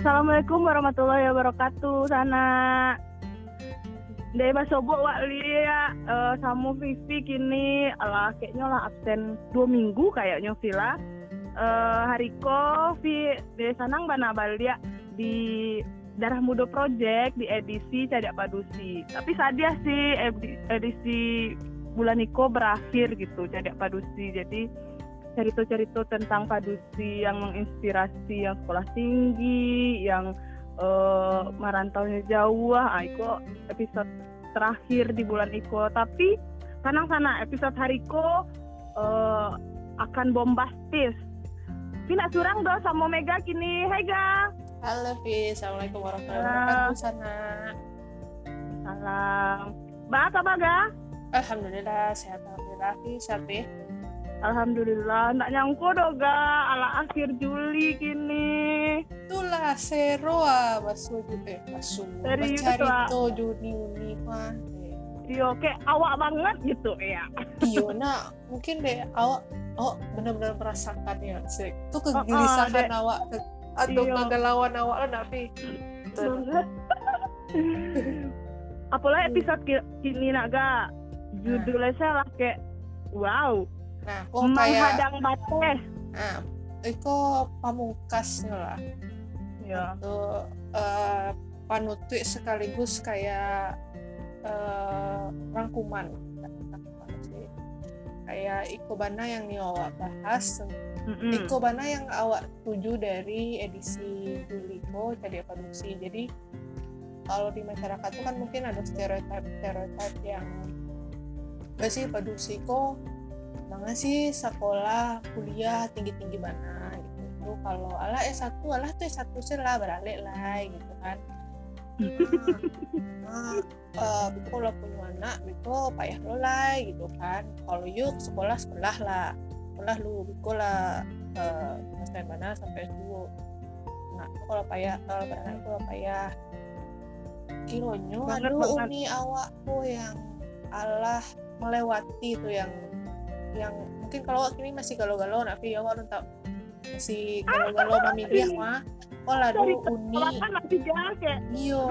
Assalamualaikum warahmatullahi wabarakatuh sana. Dari Basobo Wak Lia uh, sama Vivi kini ala kayaknya lah absen dua minggu kayaknya Vila. Uh, Hariko Vi dari Sanang Bana Balia di Darah Muda Project di edisi Cadak Padusi. Tapi sadia sih edisi bulan Niko berakhir gitu Cadak Padusi. Jadi cerita-cerita tentang padusi yang menginspirasi yang sekolah tinggi, yang uh, merantaunya jauh, ah Iko episode terakhir di bulan Iko. Tapi kanang sana episode hariko uh, akan bombastis. Pina surang do sama Mega kini. Hai ga. Halo Vi, Assalamualaikum warahmatullahi wabarakatuh sana. Salam. Ba apa baga? Alhamdulillah sehat alhamdulillah Vi, sehat Alhamdulillah, nggak nyangko doga ala akhir Juli kini. Itulah seru ah, basu ya, basu. Dari itu Juni Juni mah. Iyo, kayak awak banget gitu ya. Iyo, nah mungkin deh awak, oh benar-benar merasakan ya sih. Itu kegelisahan oh, oh, awak, ke, atau iyo. kegalauan awak lah tapi. Apalagi episode kini naga judulnya nah. lah kayak wow nah kok kayak hadang bate nah itu pamungkasnya lah. Ya itu uh, panutui sekaligus kayak uh, rangkuman. Kayak ikobana yang nih awak bahas. Mm-hmm. ikobana yang awak tuju dari edisi Juliko jadi produksi. Jadi kalau di masyarakat itu kan mungkin ada stereotip stereotip yang gak sih produksi kok mana sih sekolah kuliah tinggi tinggi mana gitu. Tuh kalau ala S1 ala tuh S1 sih lah beralih lah gitu kan. Nah, uh, itu kalau punya anak itu payah lo lah gitu kan. Kalau yuk sekolah sekolah lah. Sekolah lu biko lah. Uh, mana sampai dulu nah kalau payah kalau beranak kalau payah. Kilonyo aduh umi awakku yang Allah melewati itu yang yang mungkin kalau ini masih galau-galau tapi ya orang tak masih galau-galau memilih mah oh lah dulu uni kan masih kayak iyo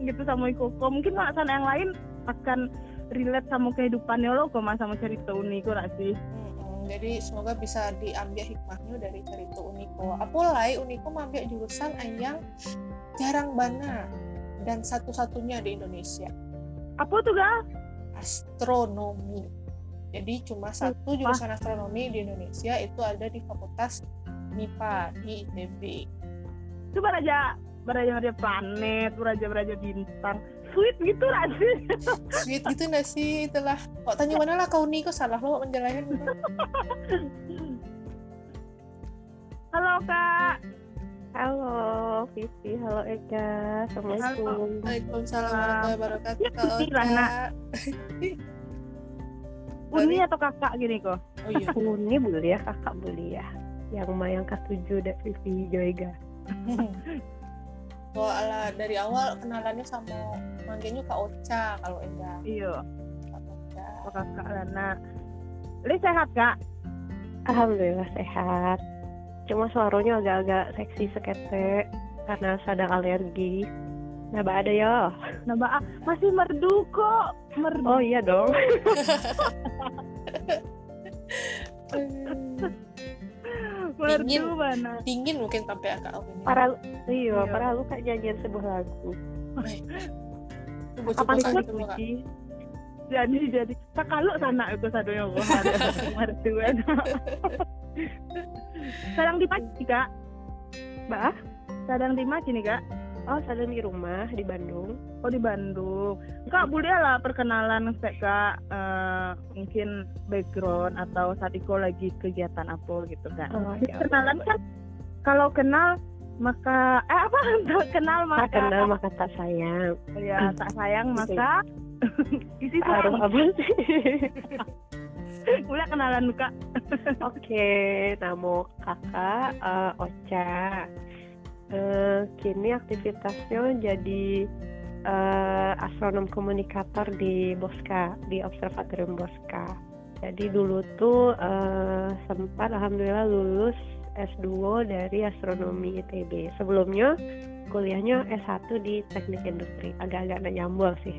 gitu sama Koko mungkin sana yang lain akan relate sama kehidupannya lo kok sama cerita uni kok sih hmm, jadi semoga bisa diambil hikmahnya dari cerita Uniko. Apalagi Uniko mengambil jurusan yang jarang banget dan satu-satunya di Indonesia. Apa tuh ga? Astronomi. Jadi cuma satu jurusan astronomi di Indonesia itu ada di Fakultas MIPA di ITB. Itu beraja beraja beraja planet, beraja beraja bintang. Sweet gitu lah sih. Sweet gitu nggak sih? Itulah. Kok tanya mana lah kau nih kok salah lo menjelaskan. Halo kak. Halo Vivi, halo Eka, Assalamualaikum. Waalaikumsalam warahmatullahi wabarakatuh. Kak Oka. Uni atau kakak gini kok? Oh iya. Uni boleh ya, kakak boleh ya. Yang mayang ketujuh dari Vivi Joyga. oh ala dari awal kenalannya sama manggilnya Kak Ocha kalau enggak. Iya. Kak Ocha. Oh, kakak Lana. Li sehat kak? Alhamdulillah sehat. Cuma suaranya agak-agak seksi sekete karena sedang alergi. Naba ada ya. Naba masih merdu kok. Merdu. Oh iya dong. dingin mana? Dingin mungkin sampai agak ini. Para iya, iya. para lu kayak nyanyian sebuah lagu. Apa sih? Jadi jadi tak kalau sana itu satu yang gua ada mertuan. Sedang di pagi kak. Mbak? Sedang di mana nih kak? Oh, saya di rumah di Bandung. Oh, di Bandung. Kak, boleh lah perkenalan kak uh, mungkin background atau saat itu lagi kegiatan apa gitu kan. Oh, ya, Kenalan kan kalau kenal maka eh apa kenal maka tak kenal maka tak sayang. Ya, tak sayang maka isi harus apa sih? Boleh kenalan kak. Oke, nama kakak uh, Ocha uh, kini aktivitasnya jadi uh, astronom komunikator di Bosca di Observatorium Bosca. Jadi dulu tuh uh, sempat alhamdulillah lulus S2 dari astronomi ITB. Sebelumnya kuliahnya S1 di teknik industri. Agak-agak nyambung sih.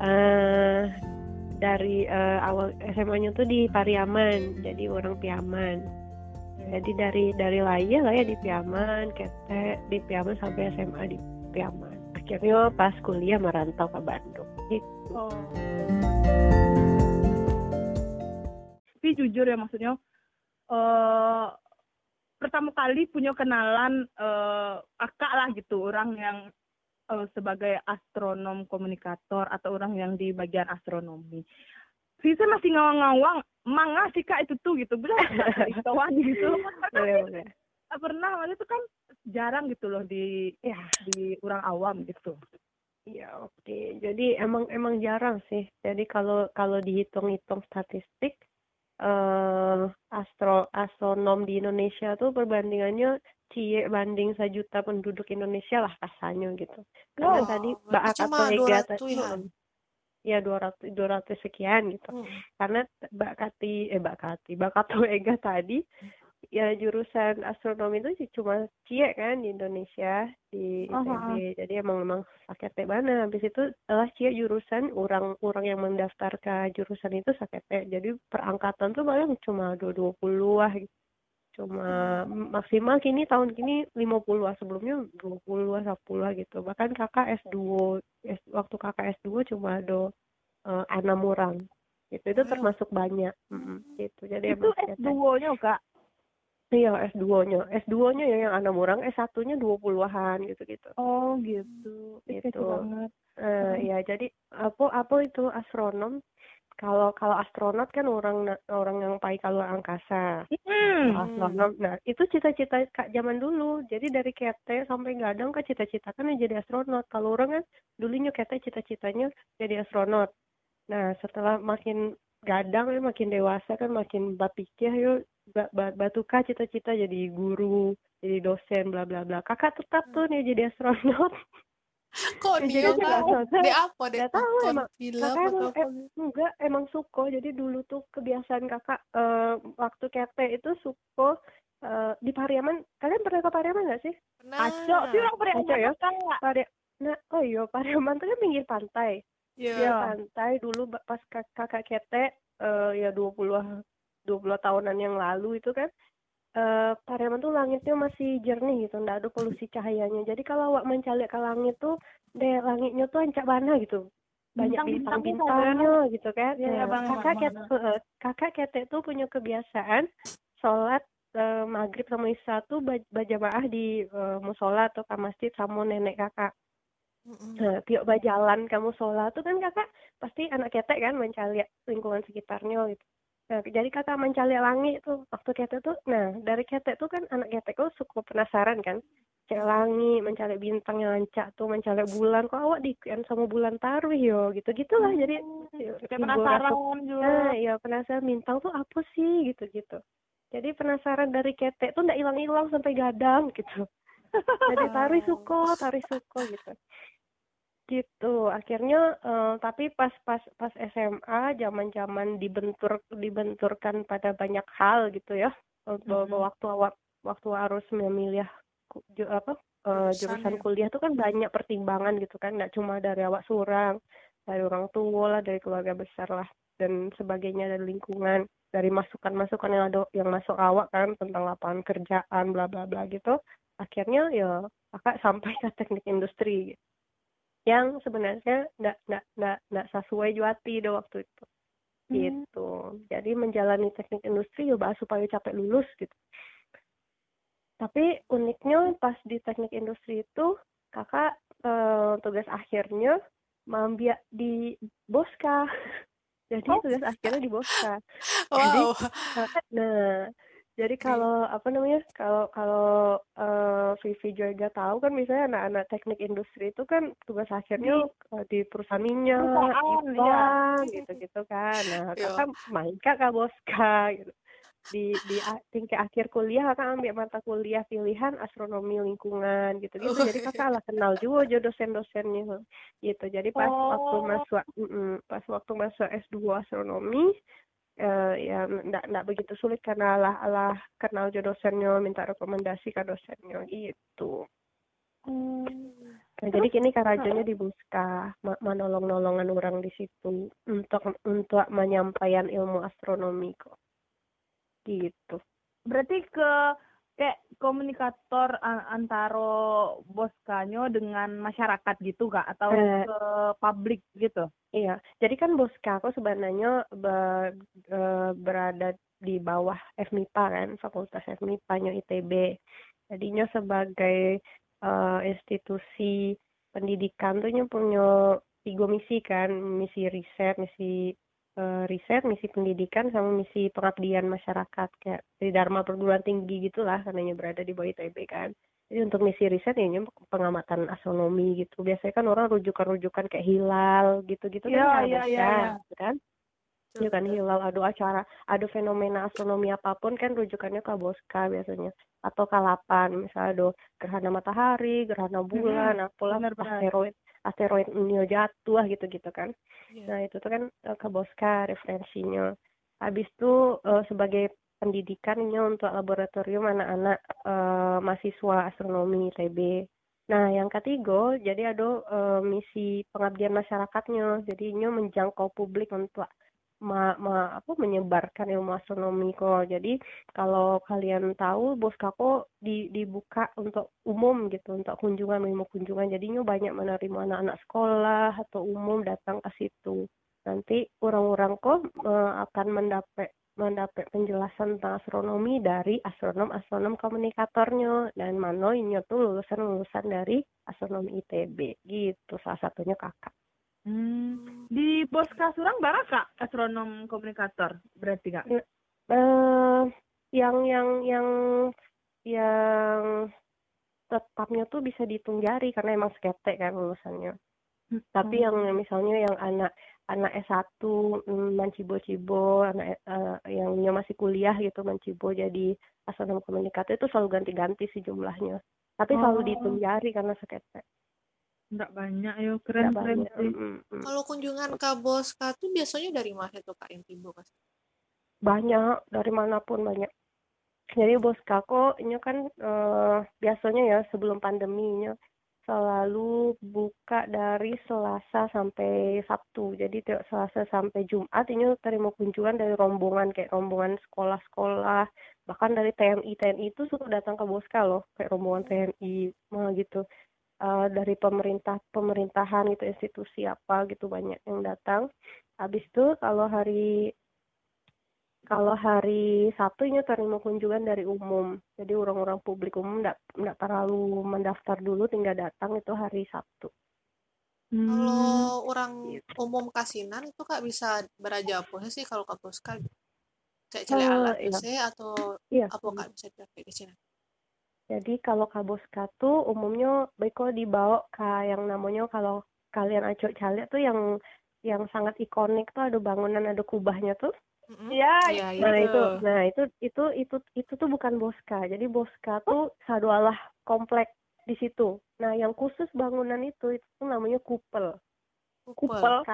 Uh, dari uh, awal SMA-nya tuh di Pariaman, jadi orang Piaman. Jadi dari dari lahir lah ya di Piaman, kete di Piaman sampai SMA di Piaman. Akhirnya pas kuliah merantau ke Bandung. Gitu. Oh. Tapi jujur ya maksudnya uh, pertama kali punya kenalan uh, kakak lah gitu orang yang uh, sebagai astronom komunikator atau orang yang di bagian astronomi. Sih saya masih ngawang-ngawang, manga sih kak itu tuh gitu, bilang kawan gitu. Karena pernah waktu itu kan jarang gitu loh di ya di orang awam gitu. Ya oke, okay. jadi emang emang jarang sih. Jadi kalau kalau dihitung-hitung statistik, uh, astro astronom di Indonesia tuh perbandingannya cie banding sejuta penduduk Indonesia lah kasarnya gitu. Karena oh, tadi Mbak atau Ega tadi ya dua ratus dua ratus sekian gitu. Hmm. Karena Mbak Kati eh Mbak Kati, Mbak Kato Ega tadi ya jurusan astronomi itu cuma cie kan di Indonesia di ITB. -huh. Jadi emang memang sakit mana. Habis itu adalah cie jurusan orang-orang yang mendaftar ke jurusan itu sakit Jadi perangkatan tuh paling cuma dua dua puluh lah gitu. Cuma maksimal kini tahun kini lima puluh lah sebelumnya dua puluh lah sepuluh gitu. Bahkan kakak S2 S, waktu kakak S2 cuma ada uh, enam orang itu itu termasuk banyak mm -hmm. gitu jadi itu S2-nya kak Iya S2-nya. S2-nya ya yang enam orang, S1-nya 20-an gitu-gitu. Oh, gitu. Gitu. banget. Uh, ya, jadi apa apa itu astronom? Kalau kalau astronot kan orang orang yang pai angkasa. Hmm. Astronom. Nah, itu cita-cita Kak zaman dulu. Jadi dari kete sampai gadang ke cita-cita kan jadi astronot. Kalau orang kan dulunya kete cita-citanya jadi astronot. Nah, setelah makin gadang ya makin dewasa kan makin bapikir yuk batu kak cita-cita jadi guru jadi dosen bla bla bla kakak tetap tuh nih jadi astronot kok dia tahu? dia apa dia tahu emang film kakak emang, eh, enggak emang suko. Jadi dulu tuh kebiasaan kakak uh, waktu kete itu suko uh, di Pariaman. Kalian pernah ke Pariaman nggak sih? Pernah. Aco. Sih orang Pariaman ya? Pari nah oh iya Pariaman tuh kan pinggir pantai. Yeah. dia pantai dulu pas kakak kete uh, ya dua puluh 20 tahunan yang lalu itu kan uh, Pariaman tuh langitnya masih jernih gitu, nggak ada polusi cahayanya. Jadi kalau awak mencari ke langit tuh, deh langitnya tuh ancak mana gitu. Banyak bintang-bintangnya gitu kan. Ya, nah, kakak ket, uh, kakak ketek tuh punya kebiasaan sholat uh, maghrib sama isya tuh berjamaah di uh, musola atau ke masjid sama nenek kakak. Nah, tiap berjalan kamu sholat tuh kan kakak pasti anak ketek kan mencari lingkungan sekitarnya gitu. Nah, jadi kakak mencari langit tuh waktu ketek tuh, nah dari ketek tuh kan anak ketek tuh suka penasaran kan, cari langit, mencari bintang yang lancak tuh, mencari bulan, kok awak di sama bulan taruh yo, gitu gitulah. Jadi ya, penasaran juga. Nah, ya penasaran bintang tuh apa sih gitu gitu. Jadi penasaran dari ketek tuh ndak hilang-hilang sampai gadang gitu. Jadi taruh suko, taruh suko gitu gitu akhirnya uh, tapi pas pas pas SMA zaman zaman dibentur dibenturkan pada banyak hal gitu ya mm-hmm. waktu waktu harus memilih ju, apa uh, jurusan ya. kuliah itu kan banyak pertimbangan gitu kan nggak cuma dari awak seorang dari orang tua lah dari keluarga besar lah dan sebagainya dari lingkungan dari masukan-masukan yang ada yang masuk awak kan tentang lapangan kerjaan bla bla bla gitu akhirnya ya kakak sampai ke teknik industri gitu yang sebenarnya nggak nggak nggak nggak sesuai juati do waktu itu hmm. gitu jadi menjalani teknik industri ya bahas supaya capek lulus gitu tapi uniknya pas di teknik industri itu kakak eh, tugas akhirnya mambiak di Boska jadi oh. tugas akhirnya di Boska wow. jadi nah jadi kalau apa namanya kalau kalau uh, Vivi juga tahu kan misalnya anak-anak teknik industri itu kan tugas akhirnya uh, di perusahaan minyak, ya. gitu-gitu kan. Nah, iya. kakak main kakak boska gitu. Di di tingkat akhir kuliah kakak ambil mata kuliah pilihan astronomi lingkungan gitu-gitu. Oh, Jadi kakak lah kenal juga aja dosen-dosennya gitu. Jadi pas oh. waktu masuk mm, pas waktu masuk S2 astronomi uh, ya nggak nggak begitu sulit karena lah alah kenal jo dosennya minta rekomendasi ke dosennya gitu. Hmm. nah, jadi kini karajonya di Buska menolong nolongan orang di situ untuk untuk menyampaikan ilmu astronomi kok. Gitu. Berarti ke kayak komunikator antara boskanyo dengan masyarakat gitu kak? Atau eh, ke publik gitu? Iya jadi kan boska aku sebenarnya be, e, berada di bawah FMIPA kan Fakultas FMIPA nya ITB jadinya sebagai uh, institusi pendidikan tuh punya tiga misi kan misi riset misi uh, riset, misi pendidikan, sama misi pengabdian masyarakat kayak di Dharma perguruan tinggi gitulah karena berada di bawah ITB kan. Jadi untuk misi riset ya pengamatan astronomi gitu. Biasanya kan orang rujukan-rujukan kayak hilal gitu-gitu kan ya, ya, ya, ya. kan. Ya kan hilal, ada acara, ada fenomena astronomi apa pun kan rujukannya ke Boska biasanya atau kalapan misalnya ada gerhana matahari, gerhana bulan, hmm, apalah asteroid asteroid Neo jatuh gitu-gitu kan. Yeah. Nah itu tuh kan uh, ke Boska referensinya. Habis itu uh, sebagai pendidikannya untuk laboratorium anak-anak uh, mahasiswa astronomi ITB. Nah, yang ketiga, jadi ada uh, misi pengabdian masyarakatnya. Jadi ini menjangkau publik untuk ma, ma, apa menyebarkan ilmu astronomi kok. Jadi kalau kalian tahu bos kako di, dibuka untuk umum gitu, untuk kunjungan ilmu kunjungan. Jadinya banyak menerima anak-anak sekolah atau umum datang ke situ. Nanti orang-orang kok uh, akan mendapat mendapat penjelasan tentang astronomi dari astronom-astronom komunikatornya dan mana ini tuh lulusan-lulusan dari astronomi ITB gitu salah satunya kakak. Hmm. Di pos Kasurang barang kak astronom komunikator berarti kak? Uh, yang yang yang yang tetapnya tuh bisa dihitung jari karena emang sketek kan lulusannya. Hmm. Tapi yang misalnya yang anak anak S1 mm, mancibo-cibo, anak uh, yang masih kuliah gitu mancibo jadi astronom komunikator itu selalu ganti-ganti sih jumlahnya. Tapi oh. selalu dihitung jari karena sketek. Enggak banyak ya, keren keren sih. Mm, mm. Kalau kunjungan ke Boska tuh biasanya dari mana tuh Kak yang timbul Kak? Banyak, dari mana pun banyak. Jadi Boska kok ini kan uh, biasanya ya sebelum pandeminya selalu buka dari Selasa sampai Sabtu. Jadi tiap Selasa sampai Jumat ini terima kunjungan dari rombongan kayak rombongan sekolah-sekolah, bahkan dari TNI TNI itu suka datang ke Boska loh, kayak rombongan TNI mah gitu uh, dari pemerintah pemerintahan itu institusi apa gitu banyak yang datang habis itu kalau hari kalau hari Sabtunya terima kunjungan dari umum jadi orang-orang publik umum tidak tidak terlalu mendaftar dulu tinggal datang itu hari Sabtu hmm. kalau orang gitu. umum kasinan itu kak bisa beraja apa sih kalau ke Puska cek cek uh, alat iya. atau iya. apa kak bisa dipakai di sini jadi kalau kaboska tuh umumnya baiko dibawa ke yang namanya kalau kalian acok calik tuh yang yang sangat ikonik tuh ada bangunan ada kubahnya tuh. Iya, mm-hmm. nah itu. Nah, itu itu itu itu tuh bukan boska. Jadi boska tuh sadualah komplek di situ. Nah, yang khusus bangunan itu itu tuh namanya kupel. Kupel K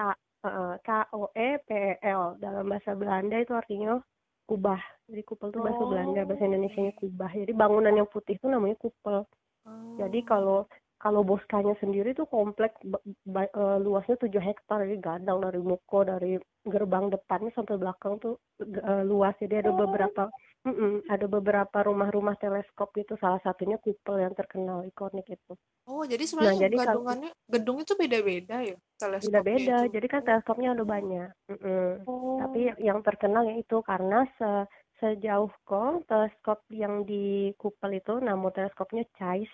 K O E P E L dalam bahasa Belanda itu artinya kubah jadi kupel itu bahasa oh. Belanda bahasa Indonesia nya kubah jadi bangunan yang putih itu namanya kupel oh. jadi kalau kalau boskanya sendiri tuh komplek uh, luasnya 7 hektar jadi gadang dari muko dari gerbang depannya sampai belakang tuh uh, luas jadi ada oh. beberapa mm -mm, ada beberapa rumah-rumah teleskop gitu salah satunya kupel yang terkenal ikonik itu oh jadi nah, sebenarnya nah, jadi gedungannya gedung itu beda-beda ya teleskopnya beda-beda jadi kan teleskopnya ada banyak mm -mm. Oh. tapi yang terkenal ya itu karena se sejauh kok teleskop yang di kupel itu namun teleskopnya Zeiss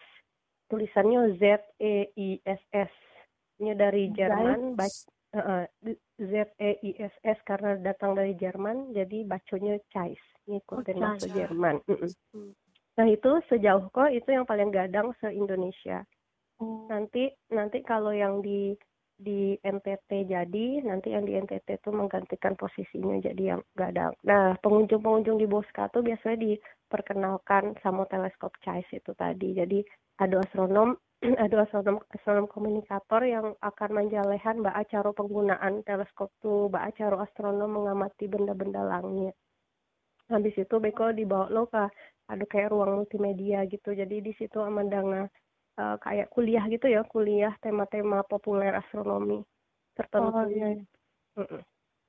tulisannya Z E I S S ini dari Jerman uh, Z E I S S karena datang dari Jerman jadi bacanya Zeiss ngikutin oh, bahasa Jerman mm nah itu sejauh kok itu yang paling gadang se Indonesia oh. nanti nanti kalau yang di di NTT jadi nanti yang di NTT itu menggantikan posisinya jadi yang gadang. Nah pengunjung-pengunjung di Boska tuh biasanya diperkenalkan sama teleskop Zeiss itu tadi. Jadi ada astronom ada astronom astronom komunikator yang akan menjalehan mbak acara penggunaan teleskop tuh mbak acara astronom mengamati benda-benda langit habis itu beko dibawa lo ke ada kayak ruang multimedia gitu jadi di situ amandanga uh, kayak kuliah gitu ya kuliah tema-tema populer astronomi tertentu oh, iya. Mm -mm.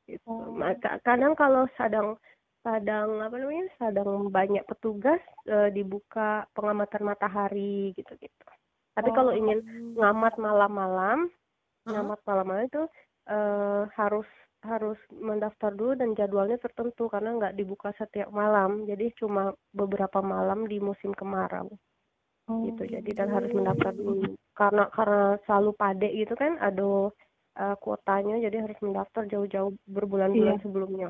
gitu oh. maka kadang kalau sedang sedang apa namanya sedang banyak petugas uh, dibuka pengamatan matahari gitu gitu tapi oh. kalau ingin ngamat malam-malam uh-huh. ngamat malam-malam itu uh, harus harus mendaftar dulu dan jadwalnya tertentu karena nggak dibuka setiap malam jadi cuma beberapa malam di musim kemarau oh. gitu jadi dan harus mendaftar dulu karena karena selalu pade gitu kan ada uh, kuotanya jadi harus mendaftar jauh-jauh berbulan-bulan iya. sebelumnya.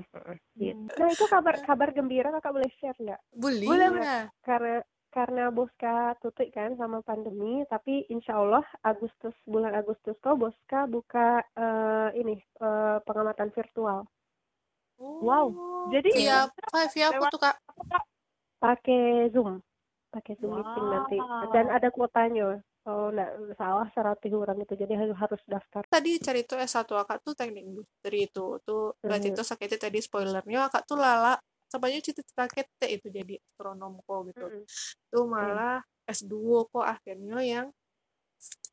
Gitu. Nah itu kabar kabar gembira kakak boleh share nggak? Boleh. Boleh. Karena karena Boska tutup kan sama pandemi, tapi insya Allah Agustus bulan Agustus kok Boska buka uh, ini uh, pengamatan virtual. Oh. Wow. Jadi via via apa tuh kak? Pakai Zoom, pakai Zoom wow. meeting nanti. Dan ada kuotanya. Oh, enggak salah seratus orang itu jadi harus daftar. Tadi cari tuh S1 akak tuh teknik industri itu. Tuh berarti -hmm. itu sakit tadi spoilernya akak tuh lala sebenarnya cita-cita kita itu jadi astronom kok gitu. Mm -hmm. Tuh malah mm. S2 kok akhirnya yang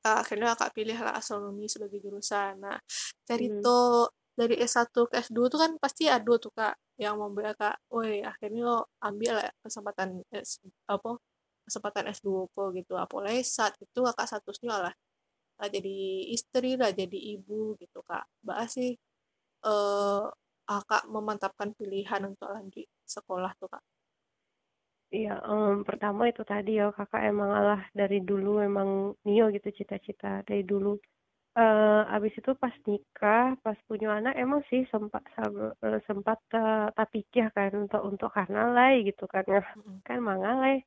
uh, akhirnya akak pilih lah astronomi sebagai jurusan. Nah, cari mm. tuh dari S1 ke S2 tuh kan pasti ada tuh kak yang mau kak, woi akhirnya ambil lah kesempatan S apa kesempatan S2 kok gitu apalagi saat itu kakak statusnya lah lah jadi istri lah jadi ibu gitu kak bahas sih eh kakak memantapkan pilihan untuk lanjut sekolah tuh kak. Iya, um, pertama itu tadi ya kakak emang Allah dari dulu emang Nio gitu cita-cita dari dulu. Uh, abis itu pas nikah, pas punya anak emang sih sempat uh, sempat uh, tak pikir kan untuk untuk karena lay gitu kan. Ya kan mangalai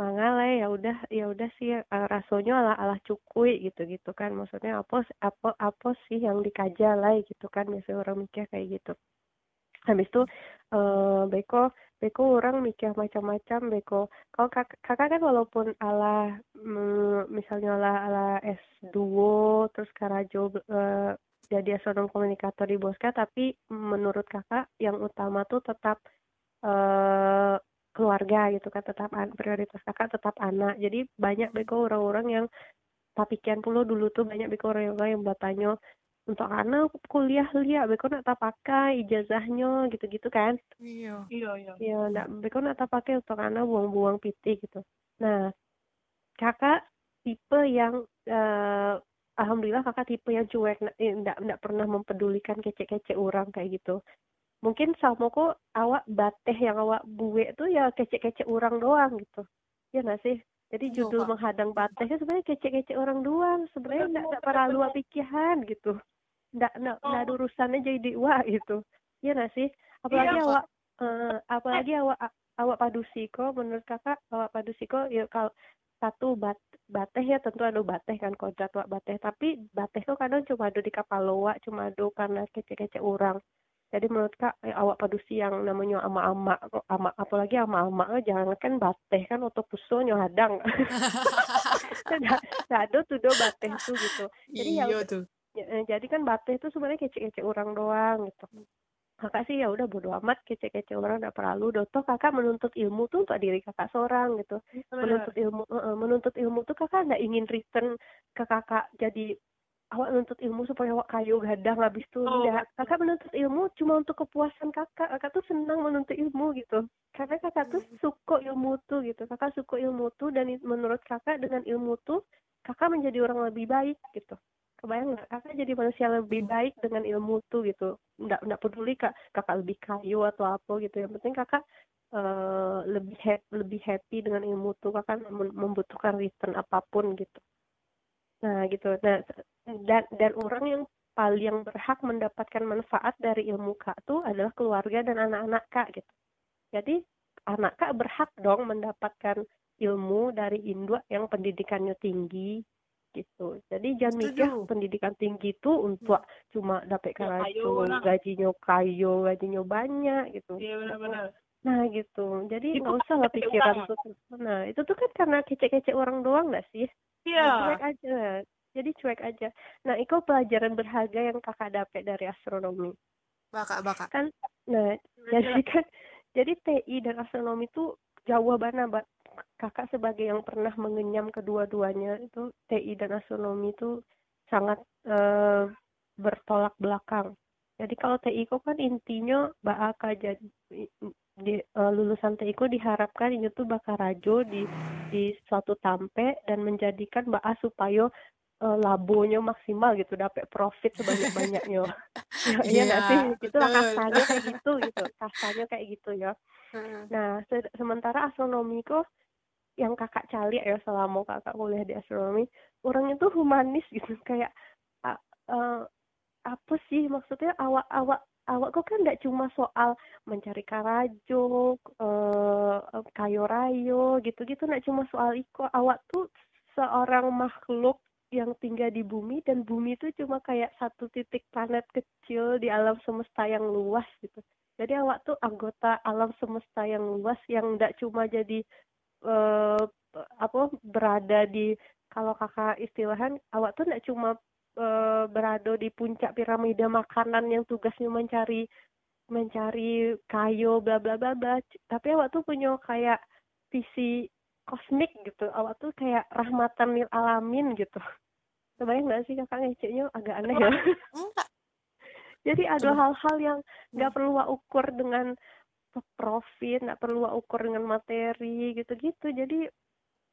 mangalai ya udah ya udah sih uh, rasanya ala ala cukui gitu gitu kan. Maksudnya apa apa apa sih yang dikaja lah gitu kan biasanya orang mikir kayak gitu habis itu uh, beko beko orang mikir macam-macam beko. Kalau kak, kakak kan walaupun ala mm, misalnya ala ala S2 terus karajo uh, jadi astronom komunikator di Boska tapi menurut kakak yang utama tuh tetap uh, keluarga gitu kan tetap prioritas kakak tetap anak. Jadi banyak beko orang-orang yang tapikian puluh dulu tuh banyak beko orang-orang yang bertanya untuk anak kuliah lihat beko nak tak pakai ijazahnya gitu-gitu kan? Iya. Iya iya. Iya nak beko nak tak pakai untuk anak buang-buang piti gitu. Nah kakak tipe yang uh, alhamdulillah kakak tipe yang cuek eh, enggak pernah mempedulikan kece-kece orang kayak gitu. Mungkin sama kok awak bateh yang awak buwe tuh ya kece-kece orang doang gitu. Ya nggak sih? Jadi iya, judul oh, menghadang bateh itu sebenarnya kece-kece orang doang. Sebenarnya nggak nggak para luar pikiran gitu nggak nggak oh. urusannya jadi wah gitu. Ya nggak sih? Apalagi iya, awak uh, apalagi awak awak padusiko menurut kakak awak padusiko ya kalau satu bat bateh ya tentu ada bateh kan kodrat wak bateh. Tapi bateh tuh kadang cuma ada di kapal loa cuma ada karena kece-kece orang. Jadi menurut kak eh, awak padusi yang namanya ama-ama ama apalagi ama-ama eh, jangan kan bateh kan untuk pusonya hadang. Ada tuh do bateh tuh gitu. Jadi ya ya, eh, jadi kan bateh itu sebenarnya kece-kece orang doang gitu. Kakak sih ya udah bodo amat kece-kece orang udah perlu. Doto kakak menuntut ilmu tuh untuk diri kakak seorang gitu. Menuntut ilmu uh, menuntut ilmu tuh kakak nggak ingin return ke kakak. Jadi awak menuntut ilmu supaya awak kayu gadang habis itu oh. enggak kakak menuntut ilmu cuma untuk kepuasan kakak. Kakak tuh senang menuntut ilmu gitu. Karena kakak tuh hmm. suka ilmu tuh gitu. Kakak suka ilmu tuh dan menurut kakak dengan ilmu tuh kakak menjadi orang lebih baik gitu kebayang nggak? Kakak jadi manusia lebih baik dengan ilmu tuh gitu. Nggak nggak peduli kak kakak lebih kayu atau apa gitu. Yang penting kakak uh, lebih happy, lebih happy dengan ilmu tuh. Kakak membutuhkan return apa pun gitu. Nah gitu. Nah dan dan orang yang paling berhak mendapatkan manfaat dari ilmu kak tuh adalah keluarga dan anak-anak kak gitu. Jadi anak kak berhak dong mendapatkan ilmu dari induk yang pendidikannya tinggi gitu. Jadi jangan mikir pendidikan tinggi itu untuk hmm. cuma dapat ya, gajinya kayu gajinya banyak gitu. Iya benar-benar. Nah gitu. Jadi nggak usah lah pikiran tuh. Nah itu tuh kan karena kece-kece orang doang nggak sih? Iya. cuek aja. Jadi cuek aja. Nah itu pelajaran berharga yang kakak dapat dari astronomi? Baka, baka. kan nah jadi kan jadi TI dan astronomi itu jauh banget. Kakak sebagai yang pernah mengenyam kedua-duanya itu TI dan astronomi itu sangat eh, bertolak belakang jadi kalau TI itu kan intinya bakal jadi di eh, lulusan TI ku diharapkan itu tuh bakal rajo di di suatu tampe dan menjadikan BA supaya eh, labonya maksimal gitu dapat profit sebanyak-banyaknya. Ya, iya nggak Iya, sih? Itulah betul. kasarnya kayak gitu gitu. Kasarnya kayak gitu ya. Nah, se- sementara astronomi kok yang kakak cari ya selama kakak kuliah di astronomi, orangnya tuh humanis gitu kayak eh, apa sih maksudnya awak-awak awak kok kan nggak cuma soal mencari karajo, eh kayo rayo gitu-gitu nggak cuma soal iko. Awak tuh seorang makhluk yang tinggal di bumi dan bumi itu cuma kayak satu titik planet kecil di alam semesta yang luas gitu. Jadi awak tuh anggota alam semesta yang luas yang nggak cuma jadi berada di kalau kakak istilahan awak tuh nggak cuma eh, berada di puncak piramida makanan yang tugasnya mencari mencari kayu bla bla bla bla tapi awak tuh punya kayak visi kosmik gitu. Awak tuh kayak rahmatan lil alamin gitu. Kebayang nggak sih kakak ngeceknya? Agak aneh ya. Enggak. jadi ada hal-hal yang nggak perlu ukur dengan profit nggak perlu ukur dengan materi gitu-gitu. Jadi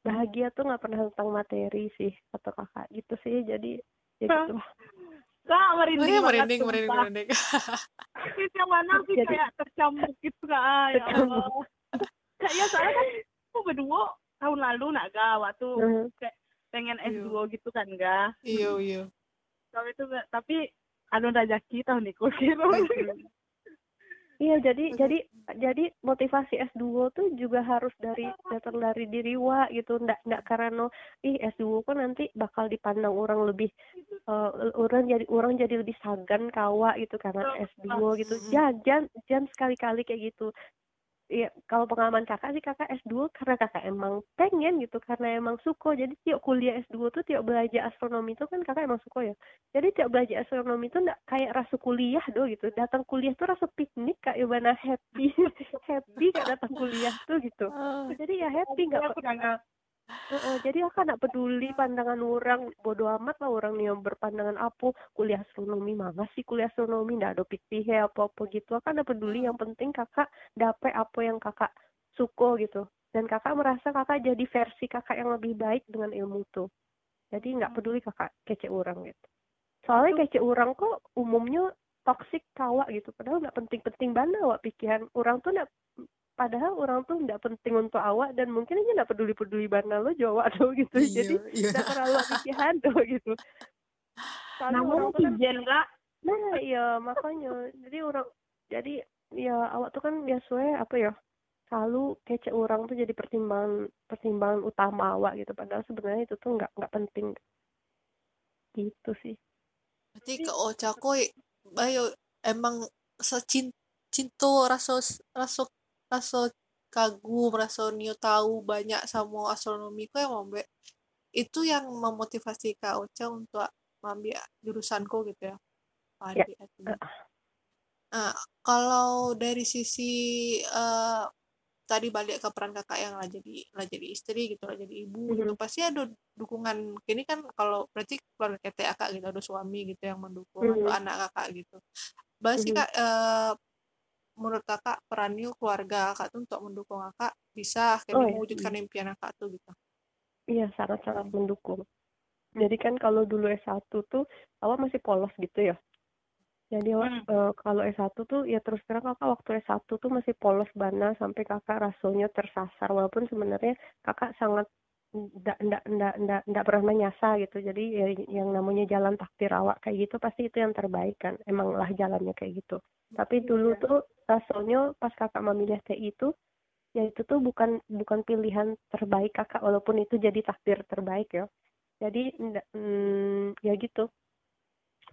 bahagia tuh nggak pernah tentang materi sih kata kakak gitu sih jadi ya gitu lah Kak, merinding Merinding, banget merinding, merinding, merinding. Terus yang mana sih Jadi- kayak tercambuk gitu kak ya Tercambuk. Allah Kak ya soalnya kan aku berdua tahun lalu nak ga waktu Mhm. pengen Iya. S2 gitu kan ga Iya, iya. tapi itu tapi anu rezeki tahun niku kira Iya, jadi jadi jadi motivasi S2 tuh juga harus dari datang dari diri wa gitu, ndak ndak karena ih S2 kan nanti bakal dipandang orang lebih eh, orang jadi orang jadi lebih sagan kawa gitu karena S2 gitu. Jangan jangan jangan sekali-kali kayak gitu. Iya, kalau pengalaman kakak sih kakak S2 karena kakak emang pengen gitu, karena emang suka. Jadi tiap kuliah S2 tuh tiap belajar astronomi itu kan kakak emang suka ya. Jadi tiap belajar astronomi itu nggak kayak rasa kuliah do gitu. Datang kuliah tuh rasa piknik kayak mana happy, happy kayak datang kuliah tuh gitu. Ah, Jadi ya happy nggak aku nggak Jadi aku nggak peduli pandangan orang bodoh amat lah orang yang berpandangan apa kuliah astronomi mana sih? Kuliah astronomi nggak ada pikir apa apa gitu. Aku nggak peduli yang penting kakak dapet apa yang kakak suka gitu. Dan kakak merasa kakak jadi versi kakak yang lebih baik dengan ilmu tuh jadi nggak peduli kakak kece orang gitu. Soalnya kece orang kok umumnya toksik kawa gitu. Padahal nggak penting-penting banget awak pikiran. Orang tuh nggak padahal orang tuh nggak penting untuk awak dan mungkin aja nggak peduli-peduli banget lo Jawa tuh gitu. Iya, jadi iya. nggak terlalu pikiran tuh gitu. Soalnya namun orang tuh kan nah iya makanya. Jadi orang jadi ya awak tuh kan biasanya apa ya selalu kece orang tuh jadi pertimbangan pertimbangan utama awak gitu. Padahal sebenarnya itu tuh nggak nggak penting. Gitu sih. Berarti ke Ocha koi, bayo emang secin cinto raso raso raso kagum, raso nio tahu banyak sama astronomi kok emang be itu yang memotivasi Kak Ocha untuk mengambil jurusanku gitu ya. Ya. Padi artinya. Nah, kalau dari sisi eh, tadi balik ke peran kakak yang lah jadi lah jadi istri gitu lah jadi ibu gitu Mhm. pasti ada dukungan kini kan kalau berarti keluarga KTA kak gitu ada suami gitu yang mendukung atau Mhm. anak kakak gitu Bahas sih Mhm. kak eh, menurut kakak perannya keluarga kakak tuh untuk mendukung kakak bisa akhirnya Oh, iya. mewujudkan impian kakak tuh gitu Iya, sangat-sangat mendukung. Jadi kan kalau dulu S1 tuh awak masih polos gitu ya. Jadi Hmm. eh, kalau S1 tuh ya terus terang kakak waktu S1 tuh masih polos banget sampai kakak rasanya tersasar walaupun sebenarnya kakak sangat ndak ndak ndak ndak ndak pernah nyasa gitu. Jadi ya yang namanya jalan takdir awak kayak gitu pasti itu yang terbaik kan. Emanglah jalannya kayak gitu. Tapi dulu tuh rasanya pas kakak memilih TI itu ya itu tuh bukan bukan pilihan terbaik kakak walaupun itu jadi takdir terbaik ya jadi nda- mm, ya gitu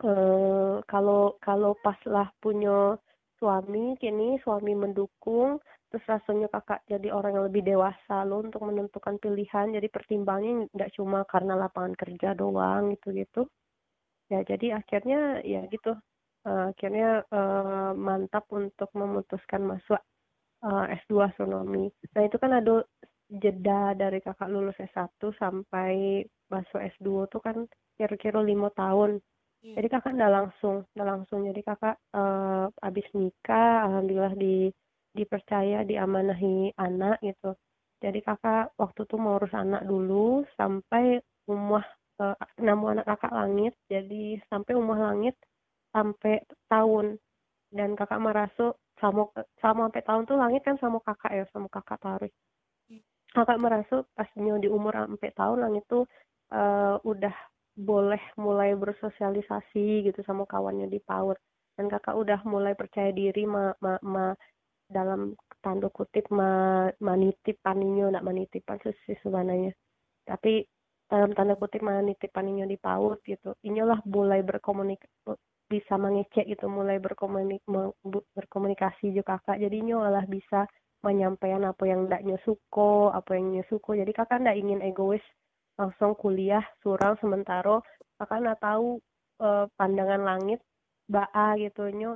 eh kalau kalau pas lah punya suami kini suami mendukung terus rasanya kakak jadi orang yang lebih dewasa lo untuk menentukan pilihan. Jadi pertimbangnya nggak cuma karena lapangan kerja doang gitu gitu. Ya jadi akhirnya ya gitu. Uh, akhirnya uh, mantap untuk memutuskan masuk uh, S2 astronomi nah itu kan ada jeda dari kakak lulus S1 sampai masuk S2 tuh kan kira-kira lima tahun. Yeah. jadi kakak nggak langsung nggak langsung. Jadi kakak uh, abis nikah alhamdulillah di dipercaya diamanahi anak gitu. Jadi kakak waktu itu mau urus anak dulu sampai umah uh, nama anak kakak langit. Jadi sampai umah langit sampai tahun. Dan kakak merasa sama sama sampai tahun tuh langit kan sama kakak ya sama kakak tarik kakak merasa pasnya di umur sampai tahun langit tuh uh, udah boleh mulai bersosialisasi gitu sama kawannya di PAUD. Dan kakak udah mulai percaya diri ma, ma, ma dalam tanda kutip ma, manitip paninyo nak manitipan sebenarnya. Tapi dalam tanda kutip manitip paninyo di PAUD gitu inilah mulai berkomunikasi bisa mengecek gitu mulai berkomunik berkomunikasi juga kakak. Jadi nyolah bisa menyampaikan apa yang ndak nyosuko apa yang nyosuko jadi kakak ndak ingin egois langsung kuliah surang sementara kakak ndak tahu eh, pandangan langit baa gitu nyo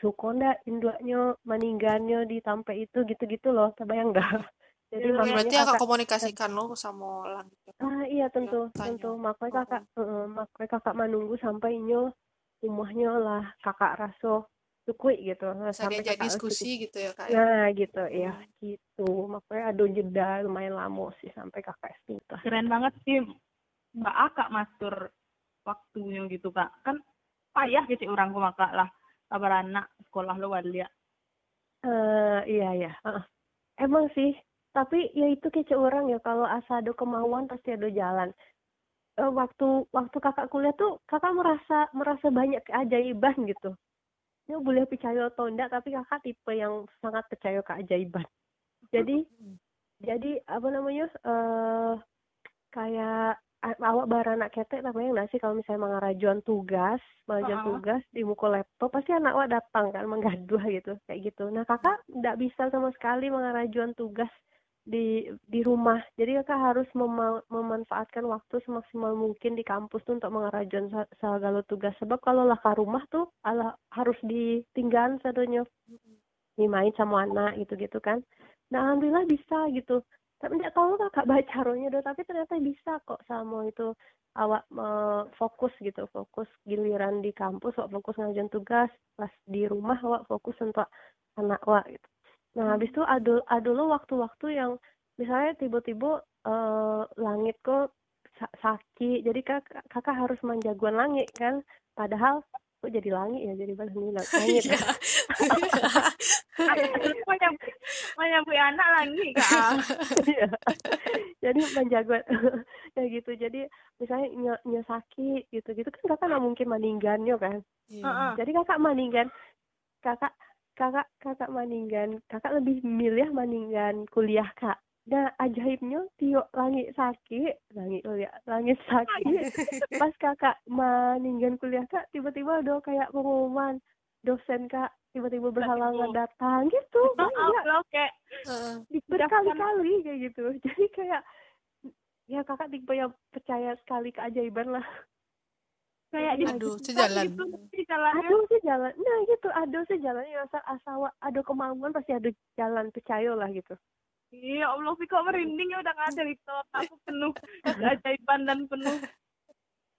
suko ndak induknya meninggalnya di tampe itu gitu-gitu loh terbayang dah jadi ya, berarti kakak, kakak komunikasikan lo sama langit ah iya tentu ya, tentu. Makanya kakak uh, makanya kakak menunggu sampai nyo rumahnya lah kakak raso sukui gitu. Nah, sampai diajak diskusi gitu ya kak ya? nah gitu ya gitu. Makanya ada jeda lumayan lama sih sampai kakak S keren banget sih mbak Aka mastur waktunya gitu kak. Kan payah gitu orang ku maka lah anak sekolah lo walia? Uh, iya ya uh, emang sih. Tapi ya itu kece orang ya. Kalau asa ada kemauan pasti ada jalan. Uh, waktu waktu kakak kuliah tuh kakak merasa merasa banyak keajaiban gitu. Ya boleh percaya atau enggak tapi kakak tipe yang sangat percaya keajaiban. Jadi hmm. jadi apa namanya uh, kayak awak baranak ketek namanya nggak sih? Kalau misalnya mengarajuan tugas mengajuan uh -huh. tugas di muka laptop pasti anak awak datang kan menggaduh gitu kayak gitu. Nah kakak nggak bisa sama sekali mengarajuan tugas di di rumah. Jadi kakak harus mem memanfaatkan waktu semaksimal mungkin di kampus tuh untuk mengarajuan segala tugas. Sebab kalau lah ke rumah tuh ala harus ditinggal satunya. Main sama anak gitu gitu kan. Nah alhamdulillah bisa gitu tapi tidak tahu kakak baca caranya doh tapi ternyata bisa kok sama itu awak uh, fokus gitu fokus giliran di kampus awak fokus ngajuan tugas pas di rumah awak fokus untuk anak awak gitu. Nah, habis itu ada ada lo waktu-waktu yang misalnya tiba-tiba uh, langit kok sakit, jadi kak, kakak harus menjagoan langit kan, padahal kok jadi langit ya jadi bahasa ini langit. Ya menyambut anak langit kak. Iya. jadi menjaga kayak gitu. Jadi misalnya ny, sakit gitu gitu kan kakak nggak mungkin meninggalnya kan? Yeah. jadi kakak meninggal kakak kakak kakak maninggan kakak lebih milih maninggan kuliah kak nah ajaibnya tio langit sakit langit kuliah langit sakit. Pas kakak maninggan kuliah kak tiba-tiba ada kayak pengumuman dosen kak tiba-tiba berhalangan datang gitu. Banyak. loh kayak berkali-kali kayak gitu. Jadi kayak ya kakak tipe yang percaya sekali keajaiban lah. Kayak aduh sejalan. gitu, aduh sejalan nah gitu aduh sejalan. Ya asal asal ada kemauan pasti ada jalan percaya lah gitu iya allah sih kok merinding ya udah nggak ada itu aku penuh keajaiban dan penuh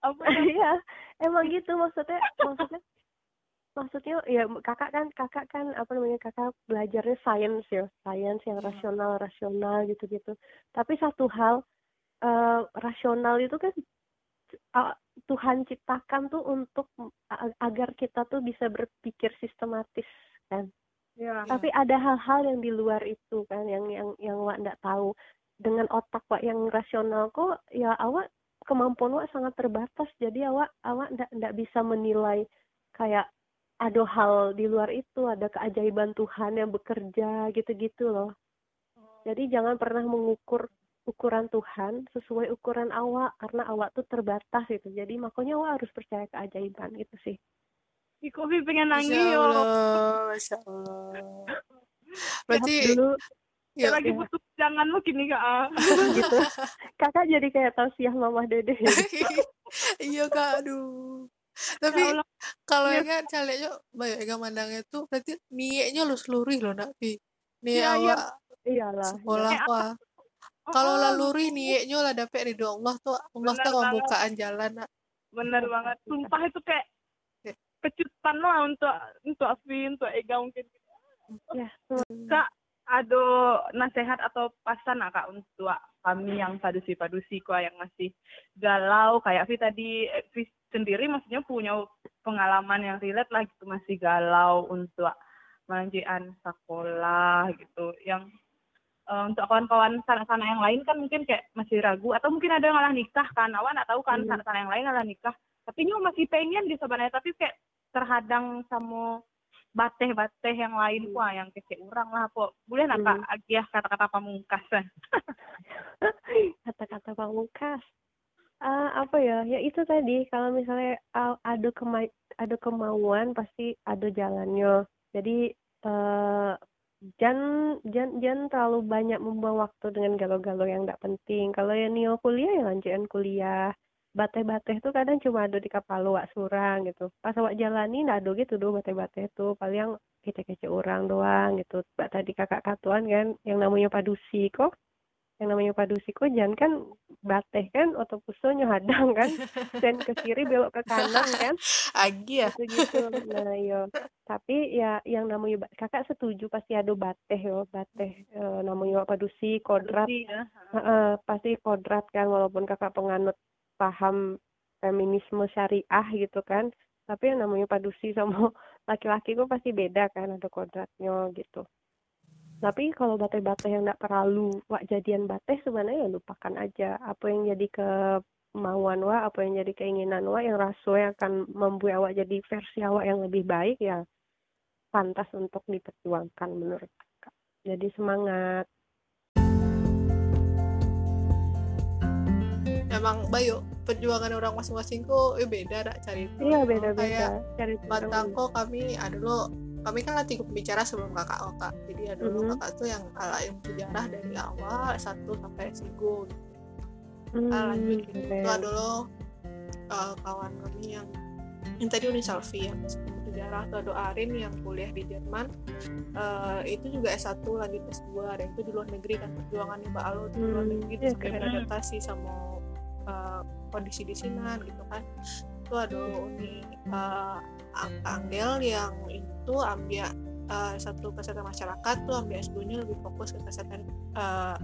apa iya emang gitu maksudnya maksudnya maksudnya ya kakak kan kakak kan apa namanya kakak belajarnya sains ya sains yang iya. rasional rasional gitu gitu tapi satu hal uh, rasional itu kan uh, Tuhan ciptakan tuh untuk agar kita tuh bisa berpikir sistematis kan. Ya. Tapi ada hal-hal yang di luar itu kan yang yang yang Wak nggak tahu. Dengan otak Wak yang rasional kok ya awak kemampuan Wak sangat terbatas. Jadi awak awak nggak nggak bisa menilai kayak ada hal di luar itu, ada keajaiban Tuhan yang bekerja gitu-gitu loh. Oh. Jadi jangan pernah mengukur ukuran Tuhan sesuai ukuran awak karena awak tuh terbatas gitu jadi makanya awak harus percaya keajaiban gitu sih Iko pengen nangis yo Masya Allah berarti dulu yuk, lagi ya. butuh jangan lu gini kak. ah. gitu kakak jadi kayak tausiah mama dede iya kak aduh tapi Ya Allah. kalau Iya. ingat calegnya banyak yang mandangnya tuh berarti niatnya lu seluruh loh nak pi niat Iya, iya. awak iyalah sekolah Kayak wah kalau Oh, laluri niatnya lah dapet ridho Allah tuh Allah tuh banget. pembukaan jalan nak Bener banget. Sumpah itu kayak Kejutan lah untuk untuk Afi, untuk Ega mungkin. ya Kak, ada nasihat atau pesan nggak kak untuk kami yang padusi-padusi kok yang masih galau? Kayak Vi tadi Vi sendiri maksudnya punya pengalaman yang relate lah gitu masih galau untuk melanjutkan sekolah gitu. Yang eh, untuk kawan-kawan sana-sana yang lain kan mungkin kayak masih ragu atau mungkin ada yang malah nikah kan? Awan nggak tahu kan Hmm. sana-sana yang lain malah nikah tapi nyu masih pengen di sebenarnya tapi kayak terhadang sama bateh-bateh yang lain wah yang kece orang lah po. Boleh nak kak Hmm. agiah kata-kata pamungkas kata-kata pamungkas? Ah, apa ya? Ya itu tadi. Kalau misalnya ah, ada kema ada kemauan pasti ada jalannya. Jadi eh jangan jangan jangan terlalu banyak membuang waktu dengan galau-galau yang tidak penting. Kalau yang nio kuliah ya lanjutin kuliah bateh-bateh tuh kadang cuma ada di kapal wak surang gitu. Pas awak jalani ndak ada gitu doh bateh-bateh tuh. Paling kece-kece orang doang gitu. Mbak tadi kakak katuan kan yang namanya padusi kok yang namanya padusi kok jangan kan bateh kan otopusonya hadang kan. Dan ke kiri belok ke kanan kan. Agi ya? Gitu gitu nah yo tapi ya yang namanya kakak setuju pasti ada bateh yo. Bateh Eh, namanya padusi kodrat. Padusi, ya. Heeh, pasti kodrat kan walaupun kakak penganut paham feminisme syariah gitu kan. Tapi yang namanya padusi sama laki-laki kok pasti beda kan ada kodratnya gitu. Tapi kalau bateh-bateh yang tidak terlalu wak jadian bateh sebenarnya ya lupakan aja. Apa yang jadi kemauan wa apa yang jadi keinginan wa yang raso yang akan membuat awak jadi versi awak yang lebih baik ya pantas untuk diperjuangkan menurut kakak. Jadi semangat emang bayu perjuangan orang masing-masing kok eh, beda dak cari iya kayak beda-beda. Cari Batangko kami ada lo kami kan latih pembicara sebelum kakak oh kak. Jadi ada lo Mhm. kakak tuh yang ala ilmu sejarah dari awal S1 sampai S3 gitu. Hmm, Nah, lanjut gitu itu ada lo uh, kawan kami yang yang tadi Uni Salvi yang sejarah tuh ada Arin yang kuliah di Jerman Uh, itu juga S1 lanjut S2 dan itu di luar negeri kan perjuangannya Mbak Alo di luar Hmm, negeri terus sampai beradaptasi sama uh, kondisi di sini gitu kan. Itu ada Uni uh, Ang- Anggel yang itu ambil uh, satu kesehatan masyarakat tuh ambil S2 nya lebih fokus ke kesehatan uh,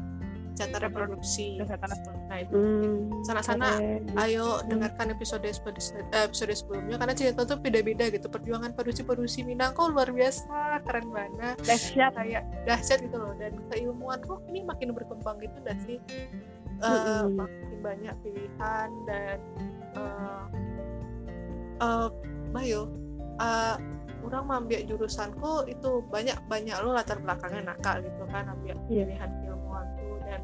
kesehatan reproduksi. Kesehatan reproduksi. nah itu. Hmm, sana-sana keren. ayo dengarkan episode episode, eh, episode sebelumnya karena cerita tuh beda-beda gitu. Perjuangan padusi-padusi Minang kok luar biasa keren banget. Dahsyat. kayak dahsyat gitu loh dan keilmuan kok ini makin berkembang gitu dan sih? Eh, makin banyak pilihan dan eh eh, Bayo eh, orang mau ambil jurusanku itu banyak banyak lo latar belakangnya nakal gitu kan ambil Iya. pilihan ilmuwan tuh dan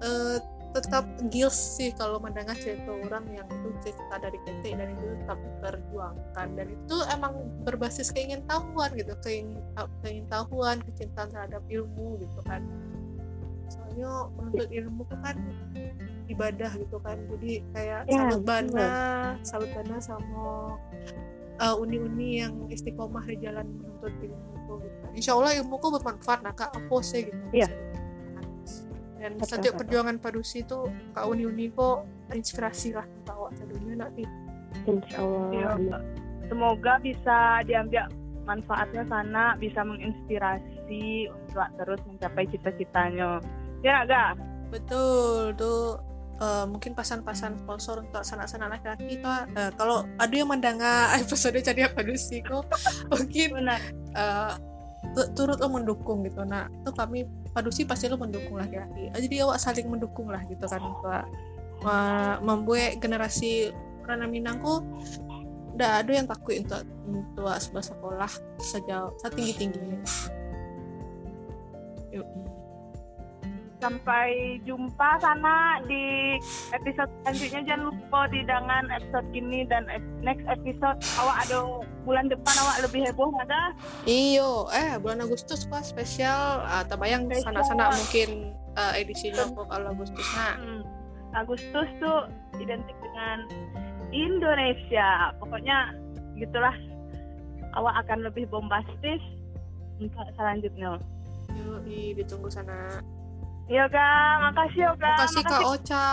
eh, tetap gils sih kalau mendengar cerita orang yang itu cerita dari PT dan itu tetap diperjuangkan dan itu emang berbasis keingintahuan gitu keingin keingintahuan kecintaan terhadap ilmu gitu kan. Soalnya menuntut ilmu tuh kan ibadah gitu kan jadi kayak Ya, salut bana salut bana sama uh, uni-uni yang istiqomah di jalan menuntut ilmu gitu. Insya Allah ilmu kok bermanfaat nah kak apa sih gitu Iya. dan Betul, setiap betul. perjuangan padusi itu kak uni-uni kok inspirasi lah untuk awak sadunya nanti Insya Allah. Iya. Semoga bisa diambil manfaatnya sana, bisa menginspirasi untuk terus mencapai cita-citanya. Ya gak? betul tuh eh, mungkin pasan-pasan sponsor untuk sanak-sanak laki-laki eh, kalau ada yang mendengar episode jadi padusi kok? Mungkin Benar. tu- turut lo mendukung gitu. Nah itu kami padusi pasti lo mendukung laki-laki. Ah, jadi awak saling mendukung lah gitu kan untuk membuat generasi orang Minangku udah ada yang takut untuk untuk sebuah sekolah sejauh setinggi tingginya sampai jumpa sana di episode selanjutnya. Jangan lupa dengan episode gini dan next episode. Awak ada bulan depan awak lebih heboh ada iyo eh bulan Agustus pak spesial. Uh, bayang sana-sana mungkin uh, edisinya kok kalau Agustus. Nah. Hmm. Agustus tuh identik dengan Indonesia. Pokoknya gitulah. Awak akan lebih bombastis untuk selanjutnya. Yuk ditunggu sana Iya kak, makasih ya kak. Makasih kak Ocha.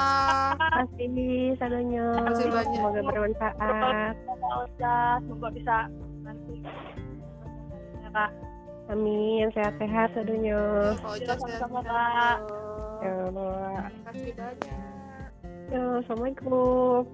Makasih sadonya. Makasih banyak. Semoga bermanfaat. Kak Ocha, semoga bisa nanti. Ya kak. Amin, sehat-sehat sadonya. Kak Ocha sehat-sehat. Kak. Ya, makasih banyak. Ya, assalamualaikum.